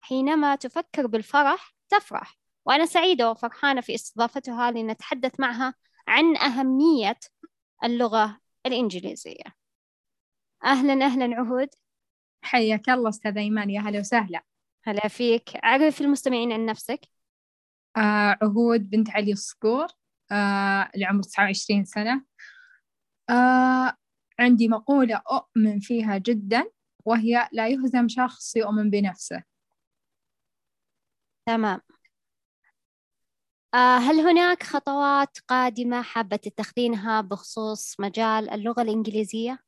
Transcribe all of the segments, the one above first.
حينما تفكر بالفرح تفرح. وأنا سعيدة وفرحانة في استضافتها لنتحدث معها عن أهمية اللغة الإنجليزية. أهلا أهلا عهود. حياك الله أستاذ إيمان يا هلا وسهلا. هلا فيك. عرف المستمعين عن نفسك. آه عهود بنت علي الصقور آه العمر 29 سنة. آه عندي مقولة أؤمن فيها جدا وهي لا يهزم شخص يؤمن بنفسه. تمام. آه هل هناك خطوات قادمة حابة تتخذينها بخصوص مجال اللغة الإنجليزية؟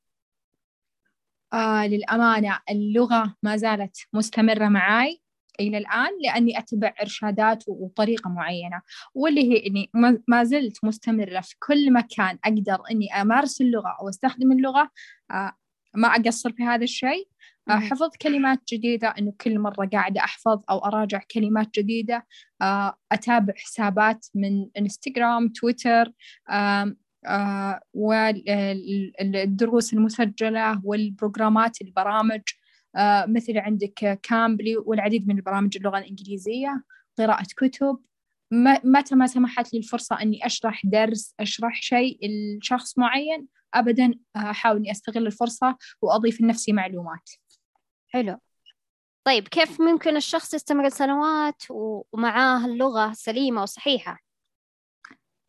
آه للأمانة اللغة ما زالت مستمرة معاي إلى الآن لأني أتبع إرشادات وطريقة معينة واللي هي إني ما زلت مستمرة في كل مكان أقدر إني أمارس اللغة أو أستخدم اللغة. آه ما أقصر في هذا الشيء. آه، حفظ كلمات جديدة إنه كل مرة قاعدة أحفظ أو أراجع كلمات جديدة آه، أتابع حسابات من إنستغرام تويتر والدروس المسجلة والبروجرامات البرامج آه، مثل عندك كامبلي والعديد من البرامج اللغة الإنجليزية قراءة كتب. متى ما سمحت لي الفرصة أني أشرح درس أشرح شيء لشخص معين أبدا أحاول أني أستغل الفرصة وأضيف لنفسي معلومات. حلو. طيب كيف ممكن الشخص يستمر سنوات ومعاه اللغة سليمة وصحيحة؟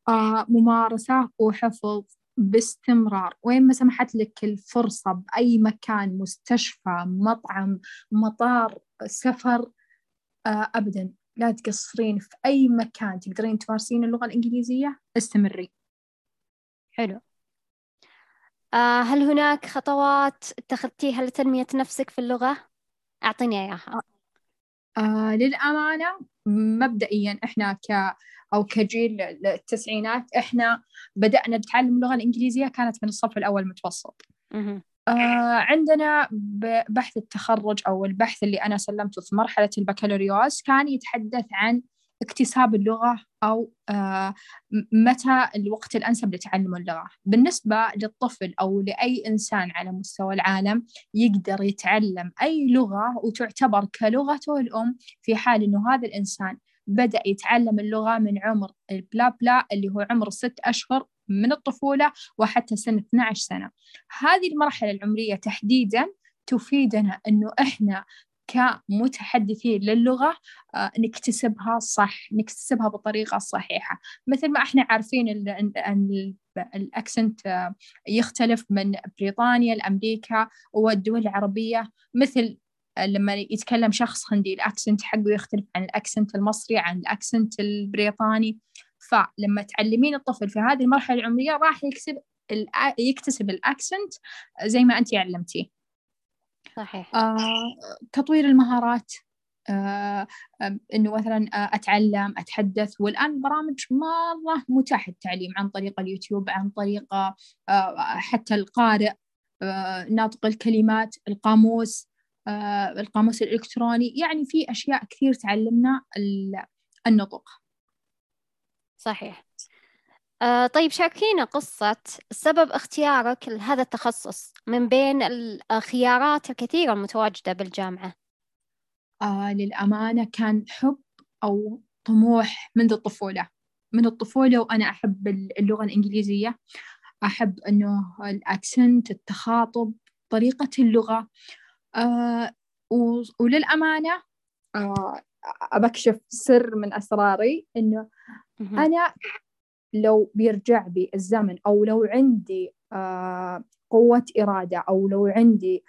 آه ممارسة وحفظ باستمرار. وين ما سمحت لك الفرصة بأي مكان مستشفى مطعم مطار سفر آه أبدا. لا تقصرين في أي مكان. تقدرين تمارسين اللغة الإنجليزية؟ استمري. حلو. هل هناك خطوات اتخذتيها لتنمية نفسك في اللغة؟ أعطيني إياها. آه للأمانة مبدئيا إحنا ك أو كجيل التسعينات إحنا بدأنا نتعلم اللغة الإنجليزية كانت من الصف الأول متوسط. آه عندنا بحث التخرج أو البحث اللي أنا سلمته في مرحلة البكالوريوس كان يتحدث عن اكتساب اللغة أو آه، متى الوقت الأنسب لتعلم اللغة. بالنسبة للطفل أو لأي إنسان على مستوى العالم يقدر يتعلم أي لغة وتعتبر كلغته الأم في حال أنه هذا الإنسان بدأ يتعلم اللغة من عمر البلا بلا اللي هو عمر ست أشهر من الطفولة وحتى سن 12 سنة. هذه المرحلة العمرية تحديدا تفيدنا أنه إحنا كمتحدثين للغة آه، نكتسبها صح نكتسبها بالطريقة الصحيحة مثل ما إحنا عارفين أن ال accent آه، يختلف من بريطانيا لأمريكا والدول العربية. مثل لما يتكلم شخص هندي ال accent حقه يختلف عن ال accent المصري عن ال accent البريطاني. فلما تعلمين الطفل في هذه المرحلة العمرية راح يكسب يكتسب الأكسنت زي ما أنت علمتيه. صحيح. آه، تطوير المهارات آه، إنه مثلا آه، أتعلم أتحدث والآن برامج مره متاحه التعليم عن طريق اليوتيوب عن طريق آه، حتى القارئ آه، ناطق الكلمات القاموس آه، القاموس الإلكتروني. يعني في أشياء كثير تعلمنا النطق. صحيح. آه طيب شاركينا قصة سبب اختيارك لهذا التخصص من بين الخيارات الكثيرة المتواجدة بالجامعة. آه للأمانة كان حب أو طموح منذ الطفولة. من الطفولة وأنا أحب اللغة الإنجليزية. أحب أنه الأكسنت التخاطب طريقة اللغة. آه وللأمانة آه أبكشف سر من أسراري أنه أنا لو بيرجع بي الزمن أو لو عندي آه قوة إرادة أو لو عندي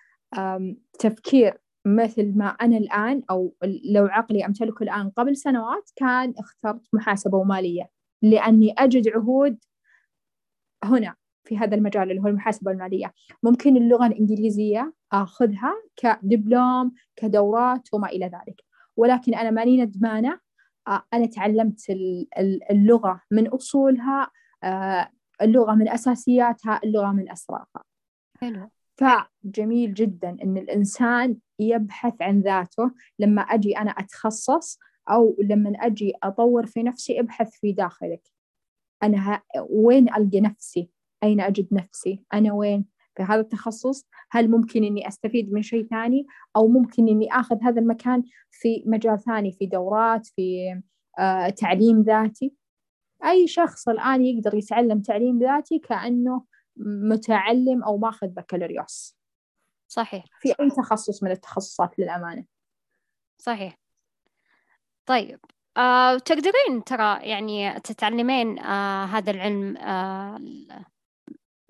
تفكير مثل ما أنا الآن أو لو عقلي أمتلكه الآن قبل سنوات كان اخترت محاسبة ومالية لأني أجد عهود هنا في هذا المجال اللي هو المحاسبة المالية. ممكن اللغة الإنجليزية أخذها كدبلوم كدورات وما إلى ذلك. ولكن أنا ماني ندمانة أنا تعلمت اللغة من أصولها اللغة من أساسياتها اللغة من أسرارها. حلو. فجميل جدا إن الإنسان يبحث عن ذاته لما أجي أنا أتخصص أو لما أجي أطور في نفسي أبحث في داخلك. أنا وين ألقى نفسي؟ أين أجد نفسي؟ أنا وين؟ في هذا التخصص هل ممكن إني أستفيد من شيء ثاني؟ أو ممكن إني أخذ هذا المكان في مجال ثاني في دورات في آه تعليم ذاتي. أي شخص الآن يقدر يتعلم تعليم ذاتي كأنه متعلم أو ماخذ بكالوريوس. صحيح. في أي تخصص من التخصصات للأمانة؟ صحيح. طيب آه، تقدرين ترى يعني تتعلمين آه، هذا العلم آه،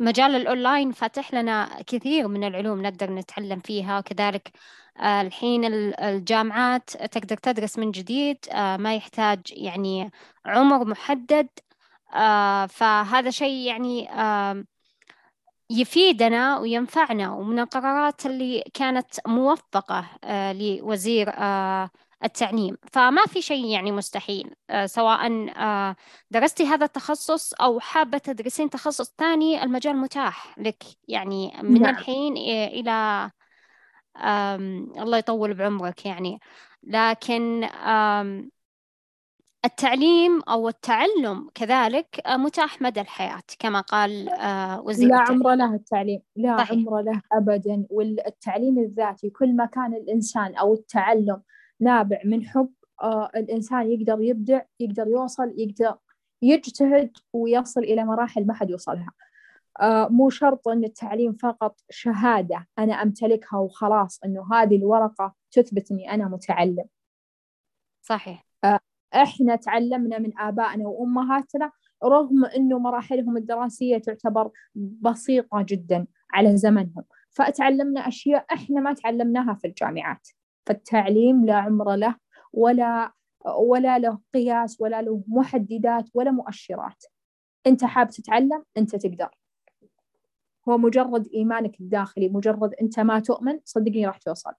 مجال الأونلاين فاتح لنا كثير من العلوم نقدر نتعلم فيها وكذلك آه، الحين الجامعات تقدر تدرس من جديد آه، ما يحتاج يعني عمر محدد آه، فهذا شيء يعني يفيدنا وينفعنا ومن القرارات اللي كانت موفقة لوزير التعليم فما في شيء يعني مستحيل آه، سواء آه، درستي هذا التخصص أو حابة تدرسين تخصص ثاني المجال متاح لك يعني من نعم. الحين إلى الله يطول بعمرك يعني لكن التعليم أو التعلم كذلك آه، متاح مدى الحياة كما قال وزير لا عمر له التعليم لا صحيح. عمر له أبدا والتعليم الذاتي كل ما كان الإنسان أو التعلم نابع من حب آه الإنسان يقدر يبدع يقدر يوصل يقدر يجتهد ويصل إلى مراحل ما حد يوصلها. آه مو شرط أن التعليم فقط شهادة أنا أمتلكها وخلاص أنه هذه الورقة تثبت أني أنا متعلم. صحيح. آه إحنا تعلمنا من آبائنا وأمهاتنا رغم أنه مراحلهم الدراسية تعتبر بسيطة جدا على زمنهم. فتعلمنا أشياء إحنا ما تعلمناها في الجامعات. فالتعليم لا عمر له ولا ولا له قياس ولا له محددات ولا مؤشرات. انت حاب تتعلم انت تقدر. هو مجرد إيمانك الداخلي مجرد انت ما تؤمن صدقني راح توصل.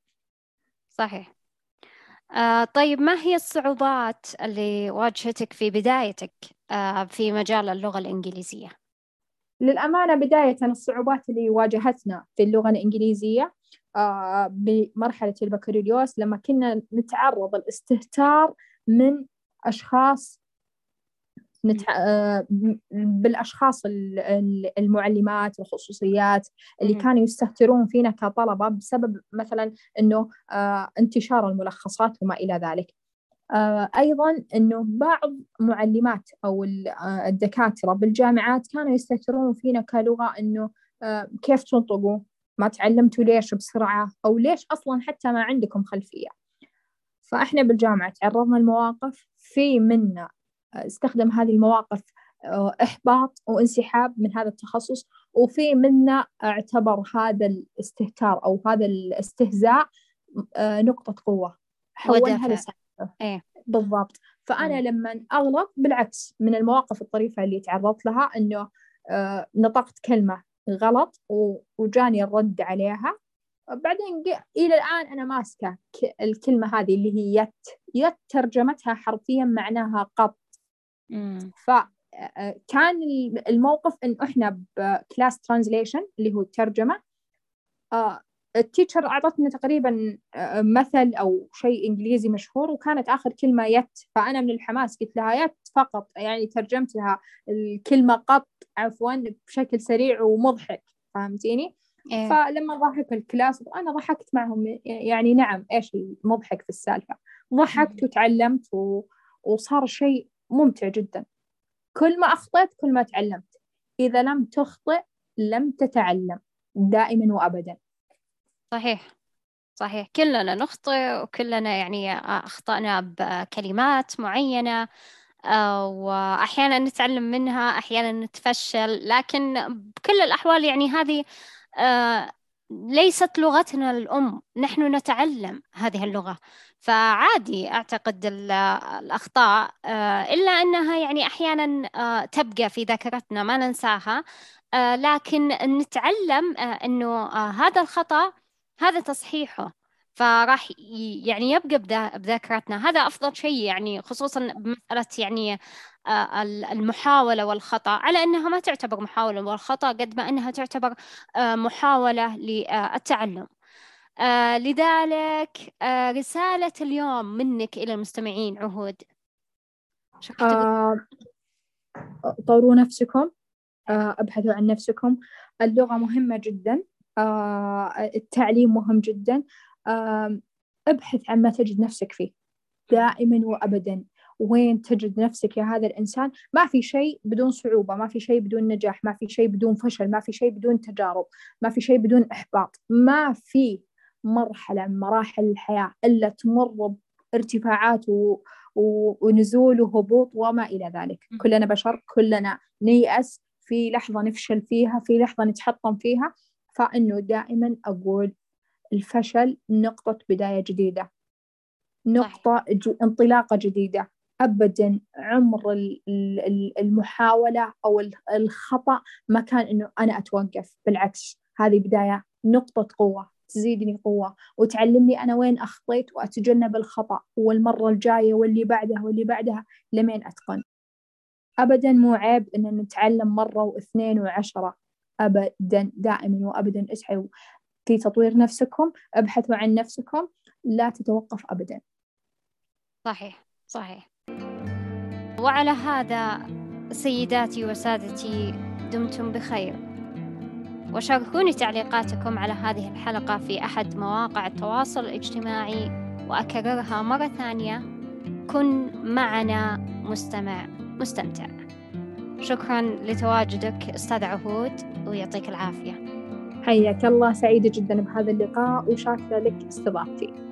صحيح. آه طيب ما هي الصعوبات اللي واجهتك في بدايتك آه في مجال اللغة الإنجليزية؟ للأمانة بداية الصعوبات اللي واجهتنا في اللغة الإنجليزية آه، بمرحلة البكالوريوس لما كنا نتعرض الاستهتار من أشخاص نتع... آه، بالأشخاص المعلمات الخصوصيات اللي كانوا يستهترون فينا كطلبة بسبب مثلا أنه آه، انتشار الملخصات وما إلى ذلك. أيضا أنه بعض معلمات أو الدكاترة بالجامعات كانوا يستهترون فينا كلغة أنه كيف تنطقوا؟ ما تعلمتوا ليش بسرعة أو ليش أصلا حتى ما عندكم خلفية. فإحنا بالجامعة تعرضنا لمواقف في منا استخدم هذه المواقف آه، إحباط وانسحاب من هذا التخصص وفي منا اعتبر هذا الاستهتار أو هذا الاستهزاء آه، نقطة قوة. حولها إيه؟ بالضبط. فأنا. لما أغلط بالعكس من المواقف الطريفة اللي تعرضت لها إنه آه، نطقت كلمة غلط وجاني الرد عليها. بعدين إلى الآن أنا ماسكة الكلمة هذه اللي هي yet. yet ترجمتها حرفيا معناها قط فكان الموقف إن إحنا ب class translation اللي هو الترجمة ال teacher أعطتنا تقريبا مثل أو شيء إنجليزي مشهور وكانت آخر كلمة yet. فأنا من الحماس قلت لها yet فقط يعني ترجمت لها الكلمة قط عفوا بشكل سريع ومضحك. فهمتيني؟ إيه. فلما ضحك ال class أنا ضحكت معهم يعني نعم إيش المضحك في السالفة. ضحكت وتعلمت و... وصار شيء ممتع جدا. كل ما أخطأت كل ما تعلمت. إذا لم تخطئ لم تتعلم. دائما وأبدا. صحيح صحيح. كلنا نخطئ وكلنا يعني أخطأنا بكلمات معينة آه، وأحيانا نتعلم منها أحيانا نتفشل. لكن بكل الأحوال يعني هذه آه، ليست لغتنا الأم. نحن نتعلم هذه اللغة. فعادي أعتقد الأخطاء آه، إلا أنها يعني أحيانا تبقى في ذاكرتنا ما ننساها. لكن نتعلم أنه هذا الخطأ هذا تصحيحه. فراح يعني يبقى بذاكرتنا. هذا أفضل شيء يعني خصوصا بمسألة يعني آه، المحاولة والخطأ. على أنها ما تعتبر محاولة والخطأ قد ما أنها تعتبر آه، محاولة للتعلم. آه، لذلك رسالة اليوم منك إلى المستمعين عهود. طوروا نفسكم. ابحثوا عن نفسكم. اللغة مهمة جدا. التعليم مهم جدا. ابحث عن ما تجد نفسك فيه دائما وأبدا. وين تجد نفسك يا هذا الإنسان؟ ما في شيء بدون صعوبة ما في شيء بدون نجاح ما في شيء بدون فشل ما في شيء بدون تجارب ما في شيء بدون إحباط. ما في مرحلة من مراحل الحياة إلا تمر بارتفاعات و... و... ونزول وهبوط وما إلى ذلك. كلنا بشر كلنا نيأس في لحظة نفشل فيها في لحظة نتحطم فيها. فإنه دائما أقول الفشل نقطة بداية جديدة. نقطة. انطلاقة جديدة. أبدا عمر المحاولة أو الخطأ ما كان إنه أنا أتوقف. بالعكس هذه بداية نقطة قوة تزيدني قوة وتعلمني أنا وين أخطيت وأتجنب الخطأ والمرة الجاية واللي بعدها واللي بعدها لمين أتقن. أبدا مو عيب إن نتعلم مرة واثنين وعشرة. أبدا دائما وأبدا اسعوا في تطوير نفسكم ابحثوا عن نفسكم لا تتوقف أبدا. صحيح صحيح. وعلى هذا سيداتي وسادتي دمتم بخير. وشاركوني تعليقاتكم على هذه الحلقة في أحد مواقع التواصل الاجتماعي وأكررها مرة ثانية. كن معنا مستمع مستمتع. شكرا لتواجدك أستاذ عهود ويعطيك العافية. حياك الله سعيدة جدا بهذا اللقاء وشاكرة لك استضافتي.